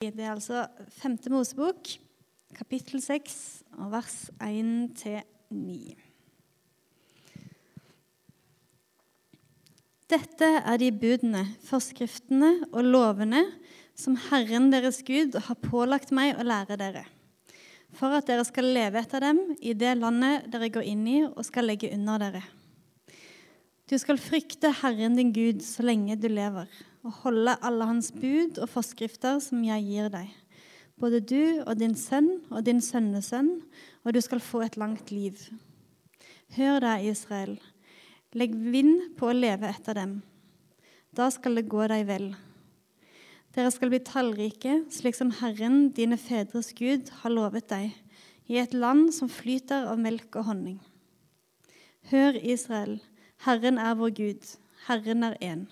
Det er altså 5. Mosebok, kapittel 6, og vers 1-9. Dette er de budene, forskriftene og lovene som Herren deres Gud har pålagt meg å lære dere, for at dere skal leve etter dem i det landet dere går inn i og skal legge under dere. Du skal frykte Herren din Gud så lenge du lever, og holde alle hans bud og forskrifter som jeg gir deg, både du og din sønn og din sønnesønn, og du skal få et langt liv. Hør deg, Israel. Legg vind på å leve etter dem. Da skal det gå deg vel. Dere skal bli tallrike, slik som Herren, dine fedres Gud, har lovet deg, i et land som flyter av melk og honning. Hør, Israel, Herren er vår Gud, Herren er én.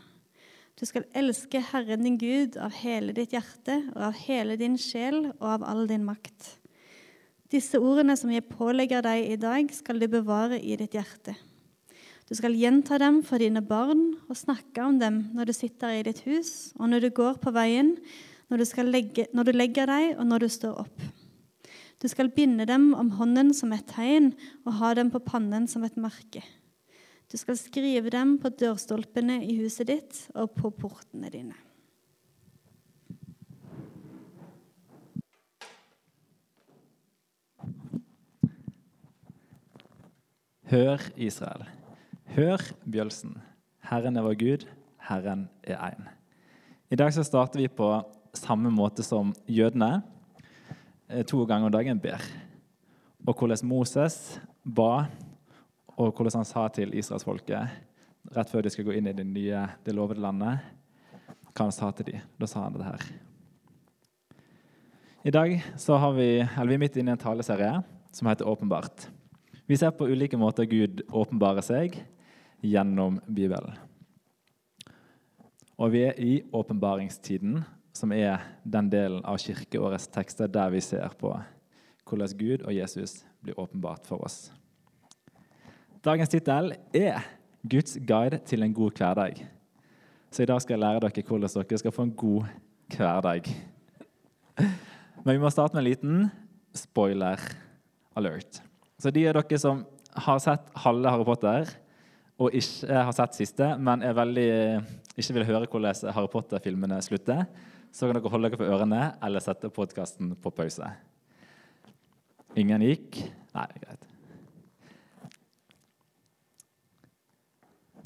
Du skal elske Herren din Gud av hele ditt hjerte og av hele din sjel og av all din makt. Disse ordene som jeg pålegger deg i dag, skal du bevare i ditt hjerte. Du skal gjenta dem for dine barn og snakke om dem når du sitter i ditt hus, og når du går på veien, når du, legge, når du legger deg, og når du står opp. Du skal binde dem om hånden som et tegn og ha dem på pannen som et merke. Du skal skrive dem på dørstolpene i huset ditt og på portene dine. Hør, Israel. Hør, Bjølsen. Herren er vår Gud, Herren er én. I dag så starter vi på samme måte som jødene eh, to ganger om dagen ber. Og hvordan Moses ba, og hvordan han sa til israelsfolket rett før de skal gå inn i det nye, det lovede landet, hva han sa til dem. Da sa han det her. I dag så har vi, eller vi er midt inne i en taleserie som heter Åpenbart. Vi ser på ulike måter Gud åpenbarer seg gjennom Bibelen. Og vi er i åpenbaringstiden, som er den delen av kirkeårets tekster der vi ser på hvordan Gud og Jesus blir åpenbart for oss. Dagens tittel er 'Guds guide til en god hverdag'. Så i dag skal jeg lære dere hvordan dere skal få en god hverdag. Men vi må starte med en liten spoiler alert. Så de av dere som har sett halve Harry Potter, og ikke har sett siste, men veldig, ikke vil høre hvordan Harry Potter-filmene slutter, så kan dere holde dere på ørene eller sette podkasten på pause. Ingen gikk? Nei, greit.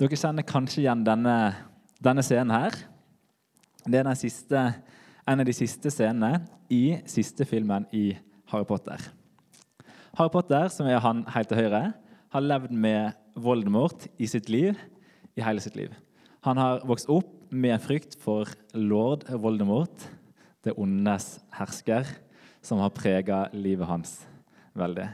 Dere kjenner kanskje igjen denne, denne scenen her. Det er siste, en av de siste scenene i siste filmen i Harry Potter. Harry Potter, som er han helt til høyre, har levd med Voldemort i sitt liv, i hele sitt liv. Han har vokst opp med frykt for lord Voldemort, det ondes hersker, som har prega livet hans veldig.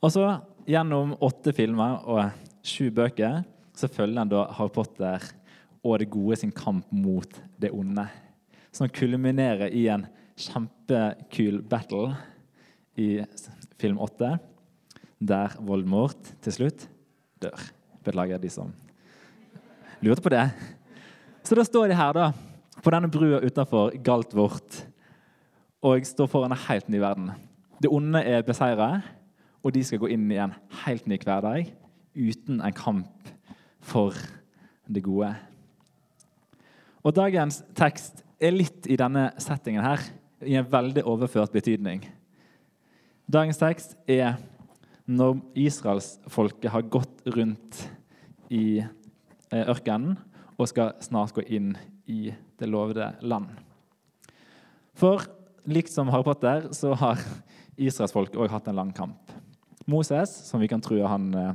Og så, gjennom åtte filmer og sju bøker så følger en da Harry Potter og det gode sin kamp mot det onde. Som kulminerer i en kjempekul battle i film åtte, der Voldemort til slutt dør. Beklager de som lurte på det. Så da står de her da, på denne brua utafor Galtvort og står foran en helt ny verden. Det onde er beseira, og de skal gå inn i en helt ny hverdag uten en kamp for det gode. Og Dagens tekst er litt i denne settingen her, i en veldig overført betydning. Dagens tekst er når israelsfolket har gått rundt i eh, ørkenen og skal snart gå inn i det lovede land. For likt som Harry Potter så har israelsfolket òg hatt en lang kamp. Moses, som vi kan tro han eh,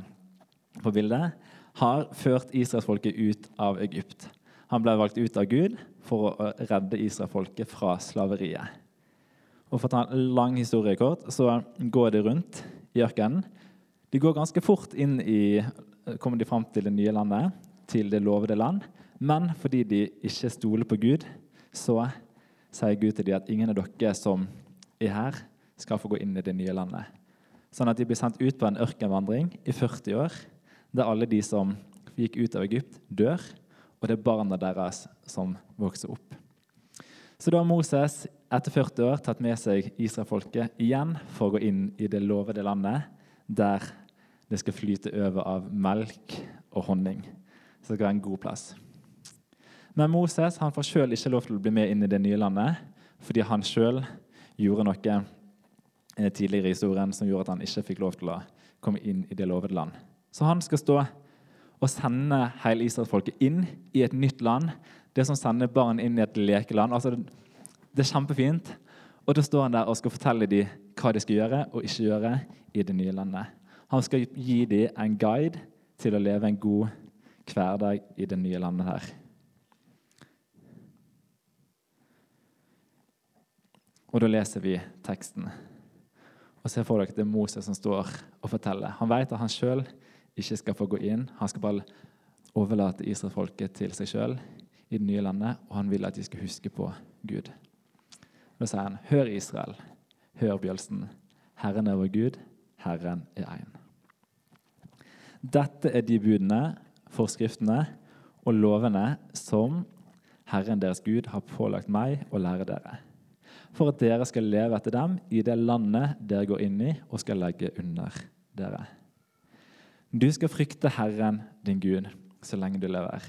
på bildet, har ført israelsfolket ut av Egypt. Han ble valgt ut av Gud for å redde israelsfolket fra slaveriet. Og For å ta en lang historie kort, så går de rundt i ørkenen. De går ganske fort inn i kommer de fram til det nye landet, til det lovede land. Men fordi de ikke stoler på Gud, så sier Gud til dem at ingen av dere som er her, skal få gå inn i det nye landet. Sånn at de blir sendt ut på en ørkenvandring i 40 år, der alle de som gikk ut av Egypt, dør, og det er barna deres som vokser opp. Så da har Moses etter 40 år tatt med seg Israelfolket igjen for å gå inn i det lovede landet, der det skal flyte over av melk og honning. Så det skal være en god plass. Men Moses han får sjøl ikke lov til å bli med inn i det nye landet, fordi han sjøl gjorde noe eh, tidligere i historien som gjorde at han ikke fikk lov til å komme inn i det lovede land. Så han skal stå og sende hele israelsfolket inn i et nytt land. Det som sender barn inn i et lekeland. Altså, det er kjempefint. Og da står han der og skal fortelle dem hva de skal gjøre og ikke gjøre i det nye landet. Han skal gi dem en guide til å leve en god hverdag i det nye landet her. Og da leser vi teksten. Og ser for dere at det er Moses som står og forteller. Han vet at han sjøl ikke skal få gå inn. Han skal bare overlate israelsfolket til seg sjøl i det nye landet, og han vil at de skal huske på Gud. Da sier han, Hør Israel, hør bjølsen. Herren er vår Gud, Herren er én. Dette er de budene, forskriftene og lovene som Herren deres Gud har pålagt meg å lære dere for at dere skal leve etter dem i det landet dere går inn i og skal legge under dere. Du skal frykte Herren din Gud så lenge du lever,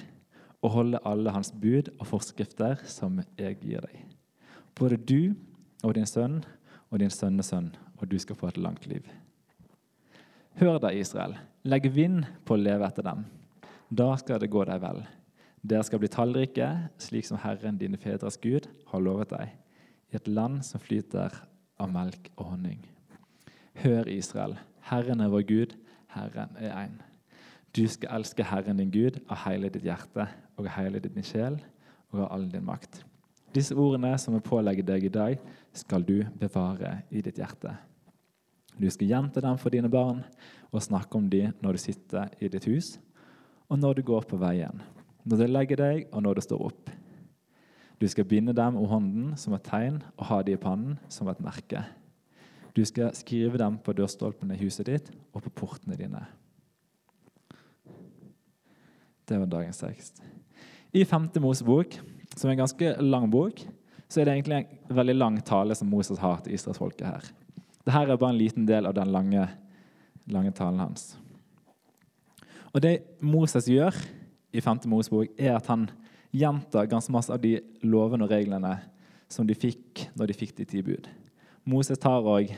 og holde alle hans bud og forskrifter som jeg gir deg. Både du og din sønn og din sønnesønn, og du skal få et langt liv. Hør da, Israel, legg vind på å leve etter dem. Da skal det gå deg vel. Dere skal bli tallrike, slik som Herren dine fedres Gud har lovet deg i et land som flyter av melk og honning. Hør, Israel, Herren er vår Gud, Herren er én. Du skal elske Herren din Gud av hele ditt hjerte og av hele din sjel og av all din makt. Disse ordene som jeg pålegger deg i dag, skal du bevare i ditt hjerte. Du skal gjenta dem for dine barn og snakke om dem når du sitter i ditt hus, og når du går på veien, når du legger deg, og når du står opp. Du skal binde dem om hånden som et tegn og ha dem i pannen som et merke. Du skal skrive dem på dørstolpene i huset ditt og på portene dine. Det var dagens tekst. I femte Mosebok, som er en ganske lang bok, så er det egentlig en veldig lang tale som Moses har til israelsfolket her. Dette er bare en liten del av den lange, lange talen hans. Og Det Moses gjør i femte Mosebok, er at han gjentar ganske masse av de lovene og reglene som de fikk når de fikk de ti bud. Moses tar og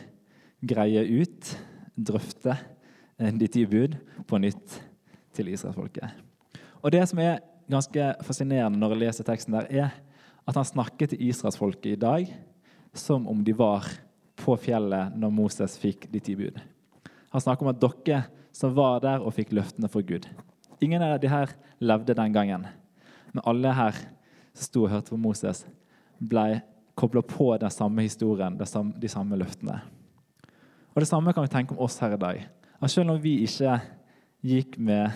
greier ut, drøfter eh, de ti bud på nytt til israelsfolket. Og Det som er ganske fascinerende når jeg leser teksten, der, er at han snakker til israelsfolket i dag som om de var på fjellet når Moses fikk de ti bud. Han snakker om at dere som var der og fikk løftene for Gud. Ingen av de her levde den gangen. Men alle her som sto og hørte på Moses, ble kobla på den samme historien, de samme løftene. Og Det samme kan vi tenke om oss her i dag. At Selv om vi ikke gikk med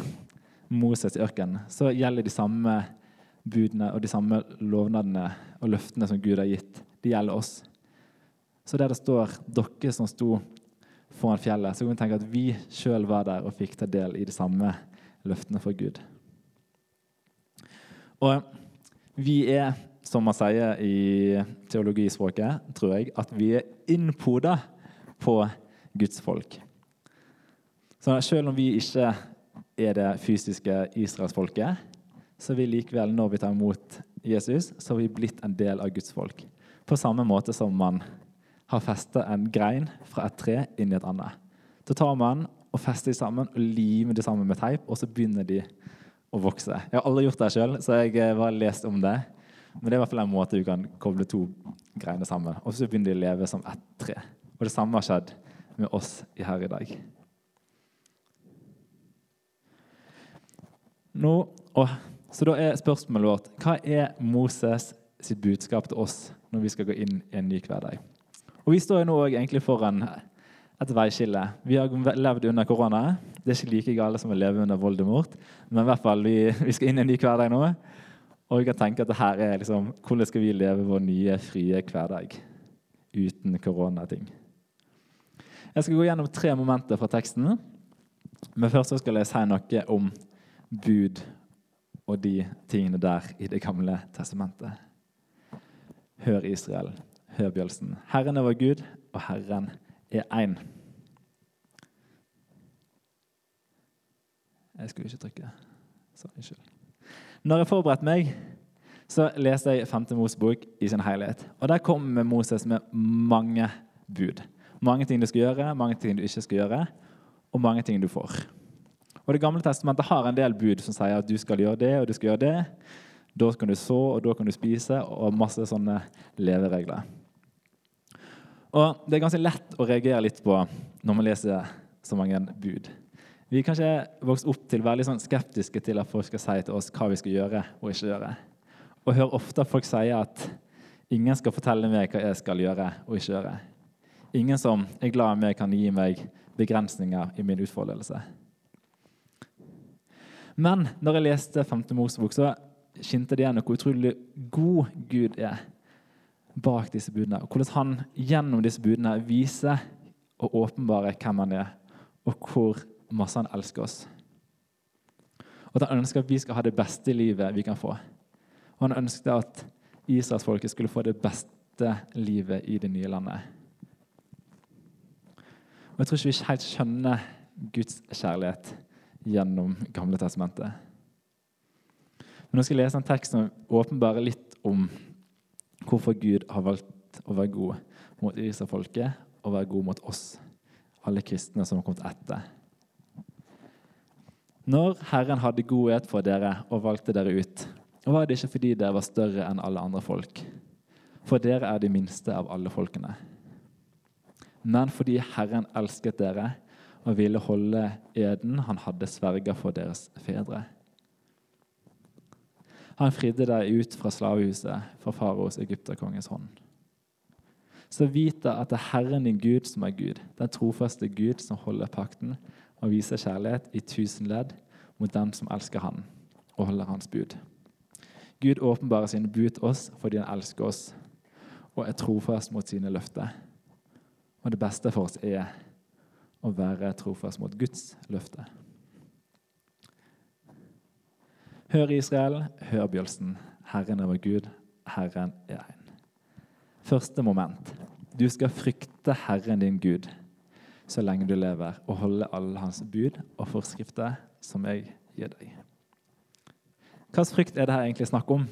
Moses i ørkenen, så gjelder de samme budene og de samme lovnadene og løftene som Gud har gitt. De gjelder oss. Så der det står 'dere som sto foran fjellet', så kan vi tenke at vi sjøl var der og fikk ta del i de samme løftene fra Gud. Og vi er, som man sier i teologispråket, tror jeg, at vi er innpoda på Guds folk. Så selv om vi ikke er det fysiske israelsfolket, så er vi likevel, når vi tar imot Jesus, så har vi blitt en del av Guds folk. På samme måte som man har festa en grein fra et tre inn i et annet. Så tar man og fester de sammen og limer de sammen med teip, og så begynner de å vokse. Jeg har aldri gjort det sjøl, så jeg har bare lest om det. Men det er i hvert fall en måte du kan koble to greiene sammen. Og så begynner de å leve som ett tre. Og det samme har skjedd med oss her i dag. Nå, og, så da er spørsmålet vårt hva er Moses sitt budskap til oss når vi skal gå inn i en ny hverdag? Og Vi står jo nå egentlig foran et veiskille. Vi har levd under korona. Det er ikke like gale som å leve under Voldemort. Men i hvert fall, vi, vi skal inn i en ny hverdag nå. Og vi kan tenke at det her er liksom, hvordan skal vi leve vår nye, frie hverdag uten koronating. Jeg skal gå gjennom tre momenter fra teksten. Men først skal jeg si noe om bud og de tingene der i Det gamle testamentet. Hør Israel, hør bjølsen. Herren er vår Gud, og Herren er én. Jeg skulle ikke trykke. Så, unnskyld. Når jeg forberedte meg, så leste jeg 5. Mos bok i sin helhet. Og Der kommer Moses med mange bud. Mange ting du skal gjøre, mange ting du ikke skal gjøre, og mange ting du får. Og Det gamle testamentet har en del bud som sier at du skal gjøre det og du skal gjøre det. Da kan du så, og da kan du spise, og masse sånne leveregler. Og Det er ganske lett å reagere litt på når man leser så mange bud. Vi er kanskje vokst opp til litt sånn skeptiske til at folk skal si til oss hva vi skal gjøre og ikke gjøre. Og hører ofte folk sier at ingen skal fortelle meg hva jeg skal gjøre og ikke gjøre. Ingen som er glad i meg, kan gi meg begrensninger i min utfoldelse. Men når jeg leste 5. Mosebok, så skinte det igjen hvor utrolig god Gud er bak disse budene. Og hvordan han gjennom disse budene viser og åpenbarer hvem han er, og hvor masse han elsker oss. Og at han ønsker at vi skal ha det beste livet vi kan få. Og han ønsket at israelsfolket skulle få det beste livet i det nye landet. Og Jeg tror ikke vi helt skjønner Guds kjærlighet gjennom Gamle testamentet. Men nå skal jeg lese en tekst som åpenbarer litt om hvorfor Gud har valgt å være god mot israelfolket og være god mot oss, alle kristne som har kommet etter. Når Herren hadde godhet for dere og valgte dere ut, var det ikke fordi dere var større enn alle andre folk, for dere er de minste av alle folkene. Men fordi Herren elsket dere og ville holde eden han hadde sverga for deres fedre. Han fridde deg ut fra slavehuset, fra faraos egypterkonges hånd. Så vit at det er Herren din Gud som er Gud, den trofaste Gud som holder pakten og viser kjærlighet i tusen ledd mot dem som elsker Han og holder Hans bud. Gud åpenbarer sine bud til oss fordi han elsker oss og er trofast mot sine løfter. Og det beste for oss er å være trofast mot Guds løfte. Hør Israel, hør bjølsen. Herren er vår Gud, Herren er en. Første moment. Du skal frykte Herren din Gud så lenge du lever, og holde alle hans bud og forskrifter som jeg gir deg. Hva slags frykt er det her egentlig snakk om?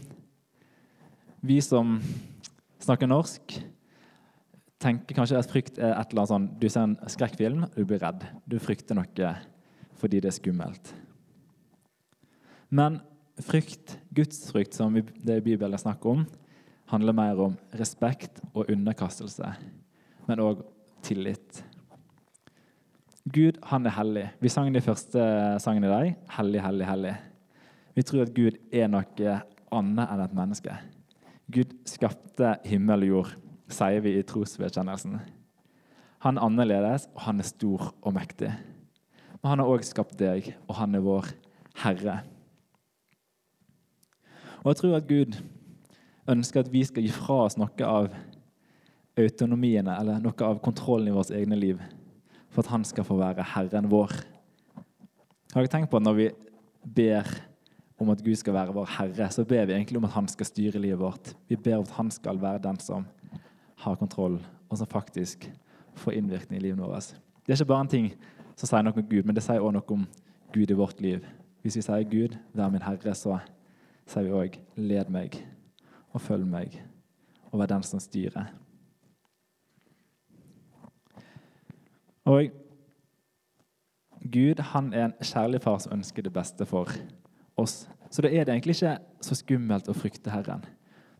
Vi som snakker norsk, tenker kanskje at frykt er et eller annet sånn Du ser en skrekkfilm, du blir redd. Du frykter noe fordi det er skummelt. Men frykt, gudsfrykt, som det i Bibelen er snakk om, handler mer om respekt og underkastelse, men òg tillit. Gud, han er hellig. Vi sang de første sangene i dag. Hellig, hellig, hellig. Vi tror at Gud er noe annet enn et menneske. Gud skapte himmel og jord, sier vi i trosvedkjennelsen. Han er annerledes, og han er stor og mektig. Men han har òg skapt deg, og han er vår Herre. Og jeg tror at Gud ønsker at vi skal gi fra oss noe av autonomiene, eller noe av kontrollen i vårt egne liv, for at han skal få være Herren vår. Har dere tenkt på at når vi ber om at Gud skal være vår Herre, så ber vi egentlig om at han skal styre livet vårt. Vi ber om at han skal være den som har kontroll, og som faktisk får innvirkning i livet vårt. Det er ikke bare en ting som sier noe om Gud, men det sier også noe om Gud i vårt liv. Hvis vi sier 'Gud, vær min Herre', så sier vi òg 'led meg og følg meg', og vær den som styrer. Og Gud han er en kjærlig far som ønsker det beste for oss. Så da er det egentlig ikke så skummelt å frykte Herren.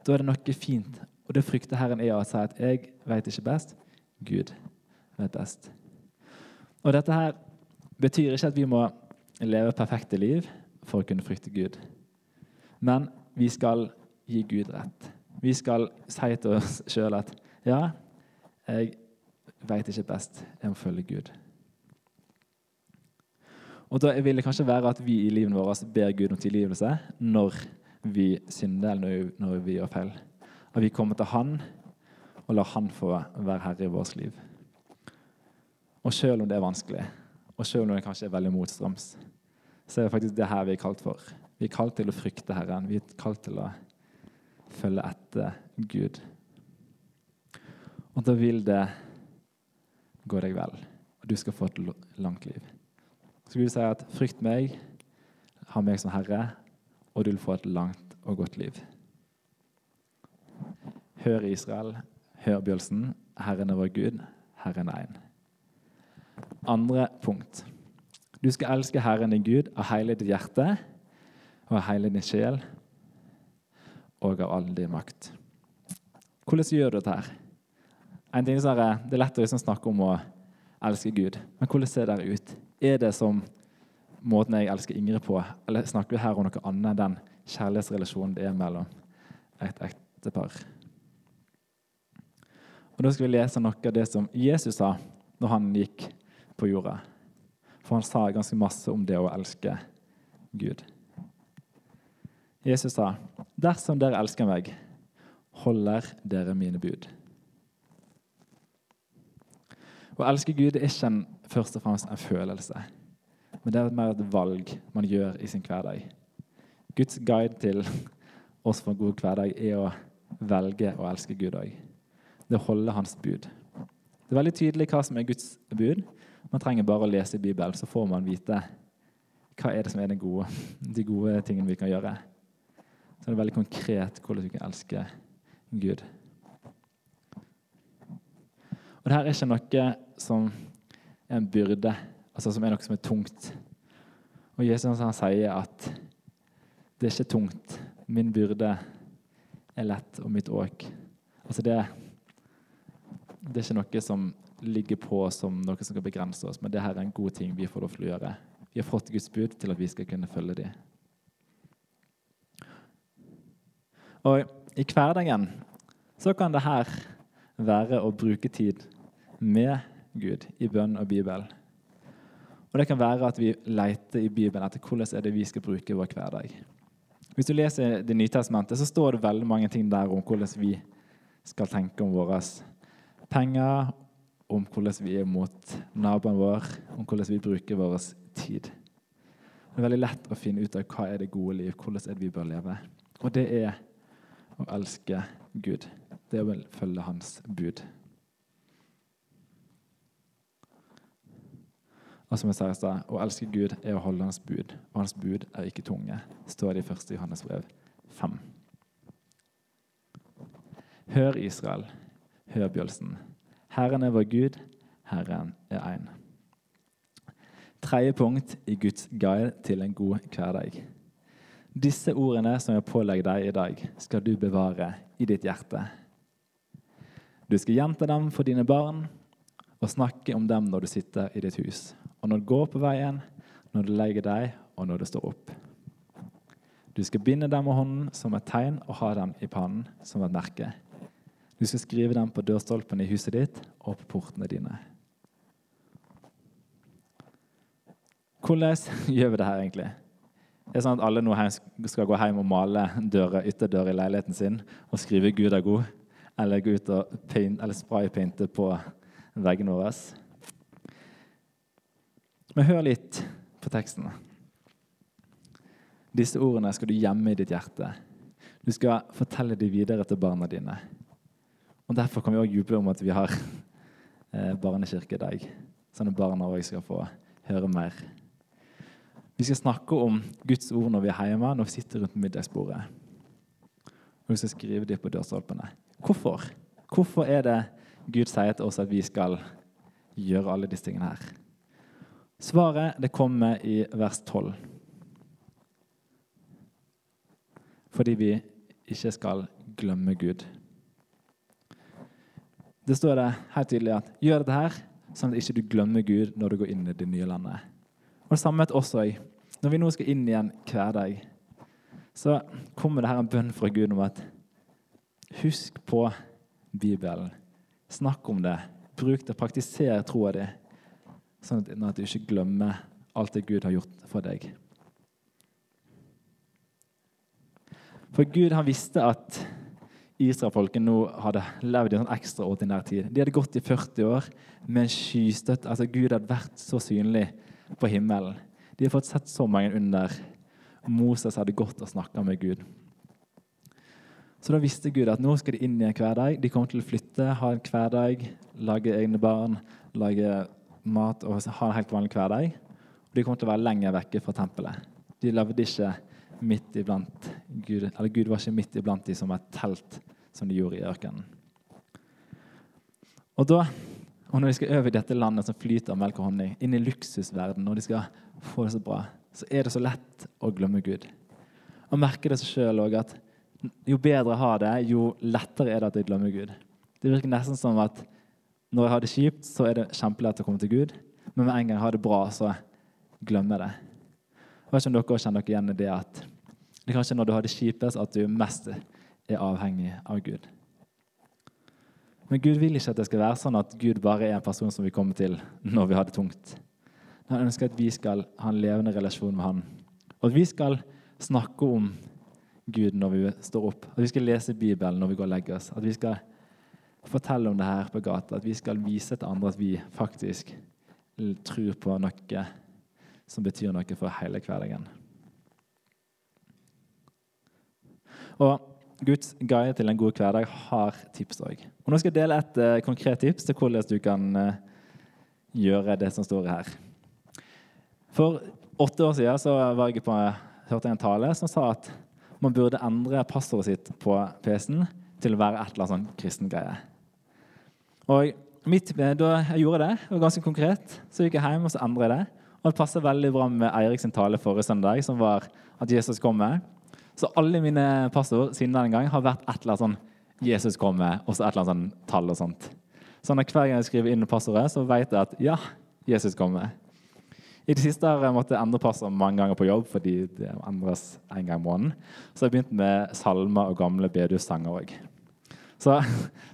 Da er det noe fint. Og det frykter Herren er å si at 'jeg vet ikke best'. Gud vet best. Og dette her betyr ikke at vi må leve perfekte liv for å kunne frykte Gud. Men vi skal gi Gud rett. Vi skal si til oss sjøl at ja, jeg veit ikke best. enn å følge Gud. Og Da vil det kanskje være at vi i livet vårt ber Gud om tilgivelse når vi synder eller når vi gjør feil. At vi kommer til Han og lar Han få være herre i vårt liv. Og selv om det er vanskelig, og selv om det kanskje er veldig motstrøms, så er det faktisk det her vi er kalt for. Vi er kalt til å frykte Herren. Vi er kalt til å følge etter Gud Og da vil det gå deg vel, og du skal få et langt liv. Så Gud sier at 'frykt meg, ha meg som Herre, og du vil få et langt og godt liv'. Hør Israel, hør Bjølsen, Herren er vår Gud, Herren er én. Andre punkt. Du skal elske Herren din Gud av hele ditt hjerte og av hele din sjel og av all din makt. Hvordan gjør du dette? her? En ting er, Det er lett å liksom snakke om å elske Gud, men hvordan ser det ut? Er det som måten jeg elsker Ingrid på, eller snakker vi her om noe annet enn den kjærlighetsrelasjonen det er mellom et ektepar? Og Da skal vi lese noe av det som Jesus sa når han gikk på jorda. For han sa ganske masse om det å elske Gud. Jesus sa, 'Dersom dere elsker meg, holder dere mine bud.' Å elske Gud er ikke en, først og fremst en følelse, men det er mer et valg man gjør i sin hverdag. Guds guide til oss for en god hverdag er å velge å elske Gud òg. Det å holde Hans bud. Det er veldig tydelig hva som er Guds bud. Man trenger bare å lese i Bibelen, så får man vite hva er det som er gode, de gode tingene vi kan gjøre. Så det er veldig konkret hvordan vi kan elske Gud. Og det her er ikke noe som er en byrde, altså som er noe som er tungt. Og Jesus han sier at det er ikke tungt. Min byrde er lett, og mitt åk. Altså det, det er ikke noe som ligger på som noe som kan begrense oss, men det her er en god ting vi får lov til å gjøre. Vi har fått Guds bud til at vi skal kunne følge dem. Og i hverdagen så kan det her være å bruke tid med Gud i bønn og Bibel. Og det kan være at vi leter i Bibelen etter hvordan er det vi skal bruke vår hverdag. Hvis du leser Det nye testamentet, så står det veldig mange ting der om hvordan vi skal tenke om våre penger, om hvordan vi er mot naboen vår, om hvordan vi bruker vår tid. Det er veldig lett å finne ut av hva er det gode liv, hvordan er det vi bør leve. Og det er å elske Gud. Det er å følge Hans bud. Og som jeg sa i stad, Å elske Gud er å holde Hans bud, og Hans bud er ikke tunge, står det i 1. Johannes brev 5. Hør Israel, hør Bjølsen. Herren er vår Gud, Herren er én. Tredje punkt i Guds guide til en god hverdag. Disse ordene som jeg pålegger deg i dag, skal du bevare i ditt hjerte. Du skal gjenta dem for dine barn og snakke om dem når du sitter i ditt hus, og når du går på veien, når du legger deg, og når du står opp. Du skal binde dem med hånden som et tegn og ha dem i pannen som et merke. Du skal skrive dem på dørstolpene i huset ditt og på portene dine. Hvordan gjør vi det her egentlig? Det er sånn at Alle nå skal gå hjem og male døra, ytterdøra i leiligheten sin og skrive 'Gud er god', eller gå ut og paint, eller spraypainte på veggene våre. Men hør litt på teksten. Disse ordene skal du gjemme i ditt hjerte. Du skal fortelle dem videre til barna dine. Og Derfor kan vi også juble om at vi har eh, barnekirke i dag, sånn at barna òg skal få høre mer. Vi skal snakke om Guds ord når vi er hjemme, når vi sitter rundt middagsbordet. Og vi skal skrive det på dørstolpene. Hvorfor? Hvorfor er det Gud sier til oss at vi skal gjøre alle disse tingene her? Svaret det kommer i vers 12. Fordi vi ikke skal glemme Gud. Det står det helt tydelig at gjør dette her, sånn at ikke du glemmer Gud når du går inn i det nye landet. Og Det samme med oss òg. Når vi nå skal inn igjen hver dag, så kommer det her en bønn fra Gud om at husk på Bibelen. Snakk om det. Bruk det. Praktiser troa di, sånn at du ikke glemmer alt det Gud har gjort for deg. For Gud han visste at Israelfolket nå hadde levd i en sånn ekstraordinær tid. De hadde gått i 40 år med en skystøtte. Altså Gud hadde vært så synlig på himmelen. De har fått sett så mange under. Moses hadde gått og snakka med Gud. Så da visste Gud at nå skal de inn i en hverdag. De kommer til å flytte, ha en hverdag, lage egne barn, lage mat og ha en helt vanlig hverdag. Og de kommer til å være lenger vekke fra tempelet. De levde ikke midt iblant Gud, eller Gud var ikke midt iblant dem som et telt, som de gjorde i ørkenen. Og da, og når de skal over i dette landet som flyter av melk og honning, inn i luksusverdenen, og de skal få det så bra, så er det så lett å glemme Gud. Og merke det seg sjøl òg at jo bedre jeg har det, jo lettere er det at jeg glemmer Gud. Det virker nesten som at når jeg har det kjipt, så er det kjempelett å komme til Gud. Men med en gang jeg har det bra, så glemmer jeg det. Jeg vet ikke om dere kjenner dere igjen i det at det er kanskje når du har det kjipest, at du mest er avhengig av Gud. Men Gud vil ikke at det skal være sånn at Gud bare er en person som vi kommer til når vi har det tungt. Han ønsker at vi skal ha en levende relasjon med han. Og at vi skal snakke om Gud når vi står opp. At vi skal lese Bibelen når vi går og legger oss. At vi skal fortelle om det her på gata. At vi skal vise til andre at vi faktisk tror på noe som betyr noe for hele hverdagen. Og Guds guide til en god hverdag har tips òg. Nå skal jeg dele et uh, konkret tips til hvordan du kan uh, gjøre det som står her. For åtte år siden så var jeg på, hørte jeg en tale som sa at man burde endre passordet sitt på PC-en til å være et eller annet sånn kristen greie. Og mitt, Da jeg gjorde det, det var ganske konkret, så gikk jeg hjem og så endret det. Og det passer veldig bra med Eirik sin tale forrige søndag, som var at Jesus kommer. Så alle mine passord siden den gang har vært et eller annet sånn Jesus kommer, og så et eller annet sånn tall og sånt. Så at hver gang jeg skriver inn passordet, så vet jeg at ja, Jesus kommer. I det siste har jeg måttet endre passord mange ganger på jobb, fordi det endres en gang i måneden. Så jeg begynte med salmer og gamle bedussanger òg. Så,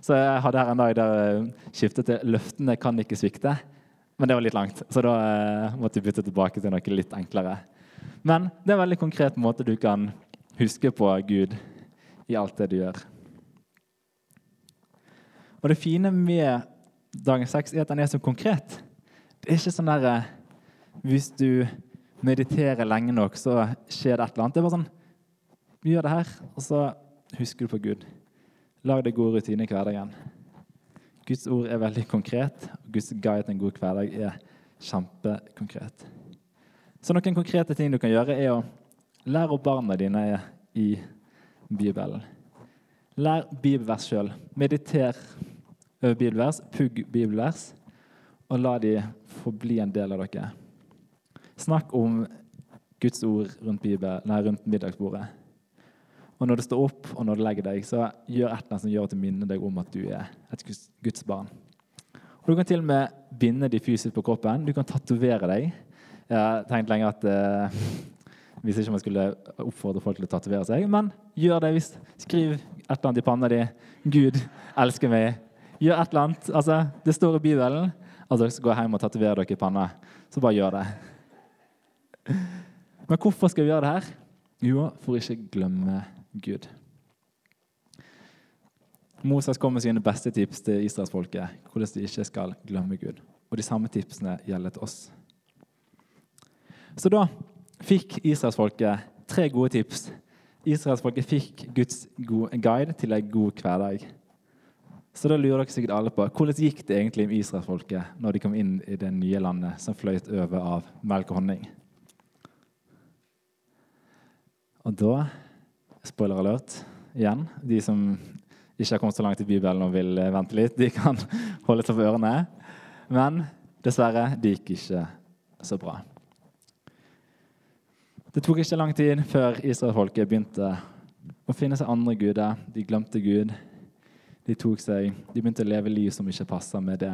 så, jeg hadde her en dag der skiftet til 'Løftene kan ikke svikte'. Men det var litt langt, så da eh, måtte jeg bytte tilbake til noe litt enklere. Men det er en veldig konkret måte du kan huske på Gud i alt det du gjør. Og det fine med dagen tekst er at den er så konkret. Det er ikke sånn der eh, hvis du mediterer lenge nok, så skjer det et eller annet. Det er bare sånn Gjør det her, og så husker du på Gud. Lag deg gode rutiner i hverdagen. Guds ord er veldig konkret, og Guds guide til en god hverdag er kjempekonkret. Så noen konkrete ting du kan gjøre, er å lære opp barna dine i Bibelen. Lær bibelvers sjøl. Mediter pugg bibelvers, og la de få bli en del av dere. Snakk om Guds ord rundt, Bibel, nei, rundt middagsbordet. Og når du står opp og når du legger deg, så gjør et eller annet som gjør at du minner deg om at du er et Guds barn. Og Du kan til og med binde de fysisk på kroppen. Du kan tatovere deg. Jeg har tenkt lenge at eh, hvis ikke man skulle oppfordre folk til å tatovere seg, men gjør det. Hvis, skriv et eller annet i panna di. 'Gud elsker meg'. Gjør et eller annet. Altså, det står i Bibelen at dere skal gå hjem og tatovere dere i panna. Så bare gjør det. Men hvorfor skal vi gjøre det her? Jo, for ikke glemme Gud. Moses kom med sine beste tips til israelsfolket hvordan de ikke skal glemme Gud. Og de samme tipsene gjelder til oss. Så da fikk israelsfolket tre gode tips. Israelsfolket fikk Guds guide til en god hverdag. Så da lurer dere sikkert alle på hvordan gikk det egentlig med israelsfolket når de kom inn i det nye landet som fløyt over av melk og honning. Og da Spoiler alert igjen. De som ikke har kommet så langt i Bibelen og vil eh, vente litt, de kan holde seg for ørene. Men dessverre, det gikk ikke så bra. Det tok ikke lang tid før israelsfolket begynte å finne seg andre guder. De glemte Gud. De, seg, de begynte å leve liv som ikke passer med det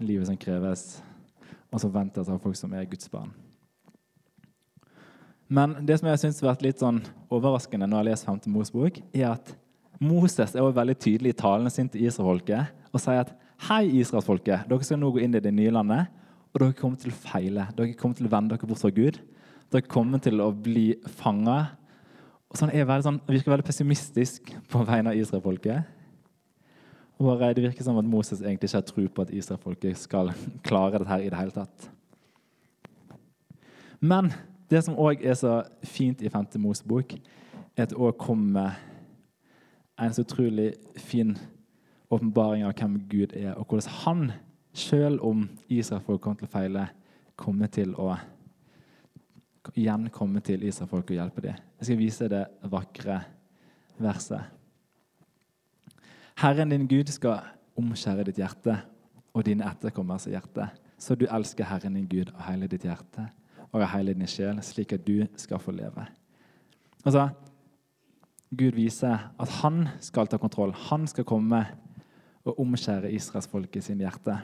livet som kreves, og som ventes av folk som er Guds barn. Men det som jeg synes har vært litt sånn overraskende når jeg leser 5. Mosebok, er at Moses er også veldig tydelig i talene sin til israelsfolket og sier at hei, israelsfolket, dere skal nå gå inn i det nye landet, og dere kommer til å feile. Dere kommer til å vende dere bort fra Gud. Dere kommer til å bli fanga. Sånn sånn, virker veldig pessimistisk på vegne av israelsfolket. Og Det virker som at Moses egentlig ikke har tro på at israelsfolket skal klare dette i det hele tatt. Men det som òg er så fint i 5. Mosebok, er at det òg kommer en så utrolig fin åpenbaring av hvem Gud er, og hvordan han, selv om Israelfolk kommer til å feile, kommer til å igjen komme til Israelfolk og hjelpe dem. Jeg skal vise det vakre verset. Herren din Gud skal omskjære ditt hjerte og dine etterkommers hjerte, så du elsker Herren din Gud av hele ditt hjerte og av hele din sjel, slik at du skal få leve. Altså, Gud viser at han skal ta kontroll. Han skal komme og omskjære israelsfolket sin hjerte.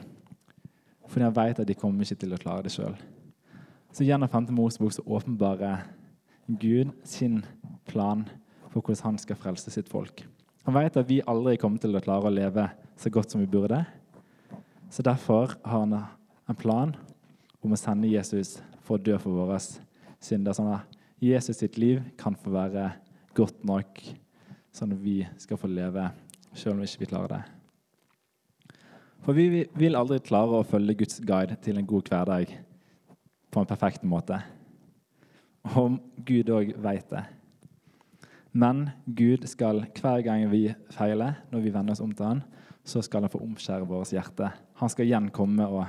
Fordi han vet at de kommer ikke til å klare det sjøl. Så gjennom 5. Mosebok så åpenbarer Gud sin plan for hvordan han skal frelse sitt folk. Han vet at vi aldri kommer til å klare å leve så godt som vi burde. Så derfor har han en plan om å sende Jesus for å dø for våre synder. Sånn at Jesus sitt liv kan få være godt nok, sånn at vi skal få leve selv om vi ikke klarer det. For vi vil aldri klare å følge Guds guide til en god hverdag på en perfekt måte. Og Gud òg veit det. Men Gud skal hver gang vi feiler, når vi vender oss om til Han, så skal han få omskjære vårt hjerte. Han skal igjen komme og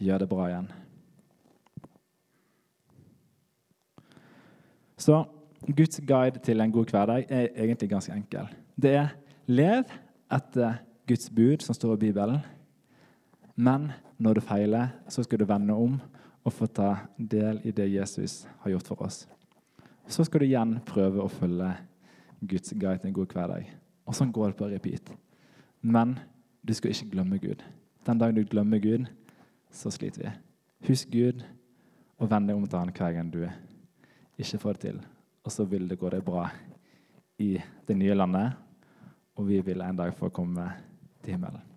gjøre det bra igjen. Så Guds guide til en god hverdag er egentlig ganske enkel. Det er lev etter Guds bud, som står i Bibelen. Men når du feiler, så skal du vende om og få ta del i det Jesus har gjort for oss. Så skal du igjen prøve å følge Guds guide til en god hverdag. Og sånn går det på repeat. Men du skal ikke glemme Gud. Den dagen du glemmer Gud, så sliter vi. Husk Gud og vend deg om til Han hver gang du ikke får det til. Og så vil det gå deg bra i det nye landet, og vi vil en dag få komme til himmelen.